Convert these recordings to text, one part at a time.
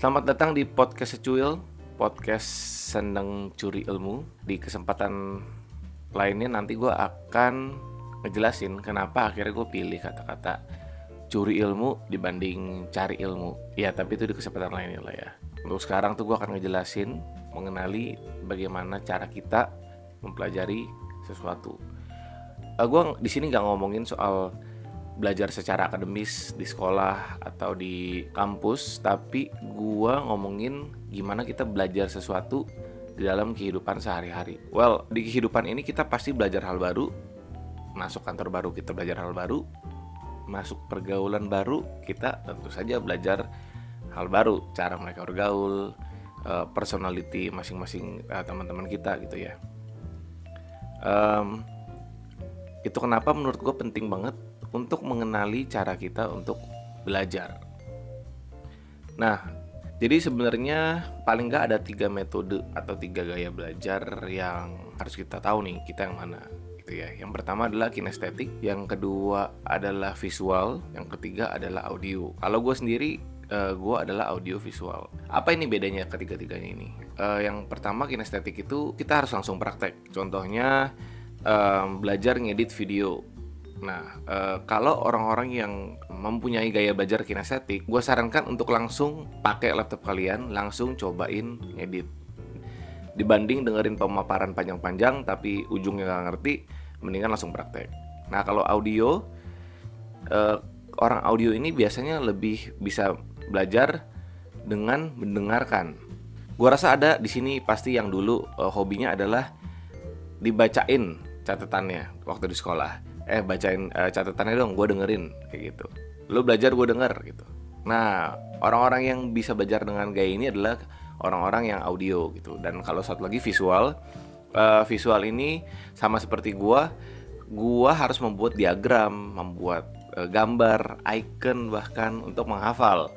Selamat datang di podcast Secuil, podcast seneng curi ilmu. Di kesempatan lainnya nanti gue akan ngejelasin kenapa akhirnya gue pilih kata-kata curi ilmu dibanding cari ilmu. Ya tapi itu di kesempatan lainnya lah ya. Untuk sekarang tuh gue akan ngejelasin mengenali bagaimana cara kita mempelajari sesuatu. Uh, gue di sini nggak ngomongin soal belajar secara akademis di sekolah atau di kampus, tapi gua ngomongin gimana kita belajar sesuatu di dalam kehidupan sehari-hari. Well, di kehidupan ini kita pasti belajar hal baru, masuk kantor baru kita belajar hal baru, masuk pergaulan baru kita tentu saja belajar hal baru, cara mereka bergaul, eh, personality masing-masing eh, teman-teman kita gitu ya. Um, itu kenapa menurut gue penting banget untuk mengenali cara kita untuk belajar. Nah, jadi sebenarnya paling nggak ada tiga metode atau tiga gaya belajar yang harus kita tahu nih kita yang mana gitu ya. Yang pertama adalah kinestetik, yang kedua adalah visual, yang ketiga adalah audio. Kalau gue sendiri uh, gue adalah audio visual. Apa ini bedanya ketiga-tiganya ini? Uh, yang pertama kinestetik itu kita harus langsung praktek. Contohnya um, belajar ngedit video Nah, e, kalau orang-orang yang mempunyai gaya belajar kinestetik, gue sarankan untuk langsung pakai laptop kalian, langsung cobain ngedit. Dibanding dengerin pemaparan panjang-panjang tapi ujungnya nggak ngerti, mendingan langsung praktek. Nah, kalau audio, e, orang audio ini biasanya lebih bisa belajar dengan mendengarkan. Gue rasa ada di sini pasti yang dulu e, hobinya adalah dibacain catatannya waktu di sekolah eh bacain uh, catatannya dong gue dengerin kayak gitu. Lu belajar gue denger gitu. Nah orang-orang yang bisa belajar dengan gaya ini adalah orang-orang yang audio gitu. Dan kalau satu lagi visual. Uh, visual ini sama seperti gue gue harus membuat diagram membuat uh, gambar icon bahkan untuk menghafal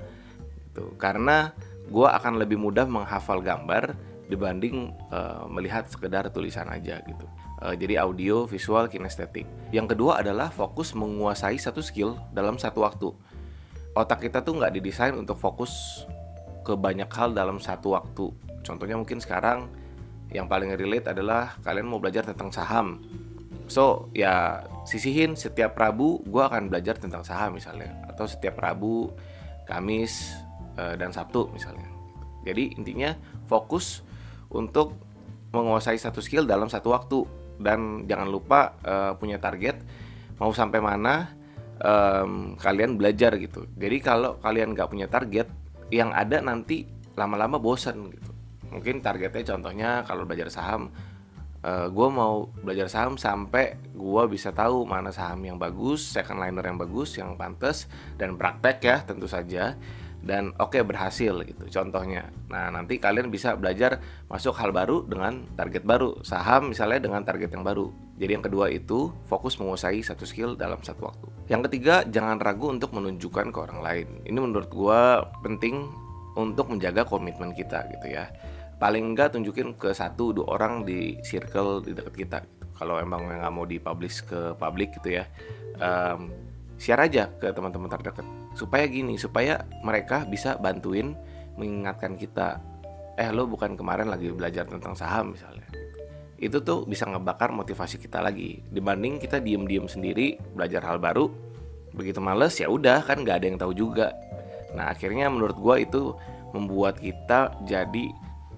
gitu. Karena gue akan lebih mudah menghafal gambar dibanding uh, melihat sekedar tulisan aja gitu jadi audio, visual, kinestetik. Yang kedua adalah fokus menguasai satu skill dalam satu waktu. Otak kita tuh nggak didesain untuk fokus ke banyak hal dalam satu waktu. Contohnya mungkin sekarang yang paling relate adalah kalian mau belajar tentang saham. So ya sisihin setiap Rabu gue akan belajar tentang saham misalnya, atau setiap Rabu, Kamis uh, dan Sabtu misalnya. Jadi intinya fokus untuk menguasai satu skill dalam satu waktu dan jangan lupa uh, punya target mau sampai mana um, kalian belajar gitu. Jadi kalau kalian nggak punya target yang ada nanti lama-lama bosan gitu. Mungkin targetnya contohnya kalau belajar saham uh, eh, gue mau belajar saham sampai gue bisa tahu mana saham yang bagus second liner yang bagus yang pantas dan praktek ya tentu saja dan oke okay, berhasil gitu contohnya. Nah, nanti kalian bisa belajar masuk hal baru dengan target baru, saham misalnya dengan target yang baru. Jadi yang kedua itu fokus menguasai satu skill dalam satu waktu. Yang ketiga, jangan ragu untuk menunjukkan ke orang lain. Ini menurut gua penting untuk menjaga komitmen kita gitu ya. Paling enggak tunjukin ke satu dua orang di circle di dekat kita. Gitu. Kalau emang nggak mau dipublish ke publik gitu ya. Um, share aja ke teman-teman terdekat supaya gini supaya mereka bisa bantuin mengingatkan kita eh lo bukan kemarin lagi belajar tentang saham misalnya. Itu tuh bisa ngebakar motivasi kita lagi. Dibanding kita diem-diem sendiri belajar hal baru begitu males ya udah kan nggak ada yang tahu juga. Nah akhirnya menurut gue itu membuat kita jadi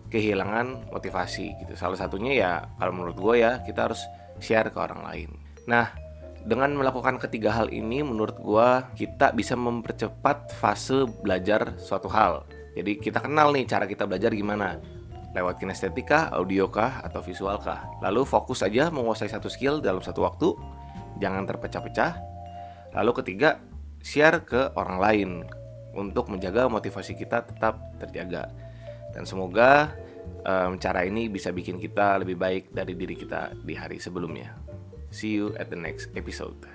kehilangan motivasi gitu. Salah satunya ya kalau menurut gue ya kita harus share ke orang lain. Nah dengan melakukan ketiga hal ini menurut gua kita bisa mempercepat fase belajar suatu hal. Jadi kita kenal nih cara kita belajar gimana. Lewat kinestetika, audiokah, atau visualkah. Lalu fokus aja menguasai satu skill dalam satu waktu. Jangan terpecah-pecah. Lalu ketiga, share ke orang lain untuk menjaga motivasi kita tetap terjaga. Dan semoga um, cara ini bisa bikin kita lebih baik dari diri kita di hari sebelumnya. See you at the next episode.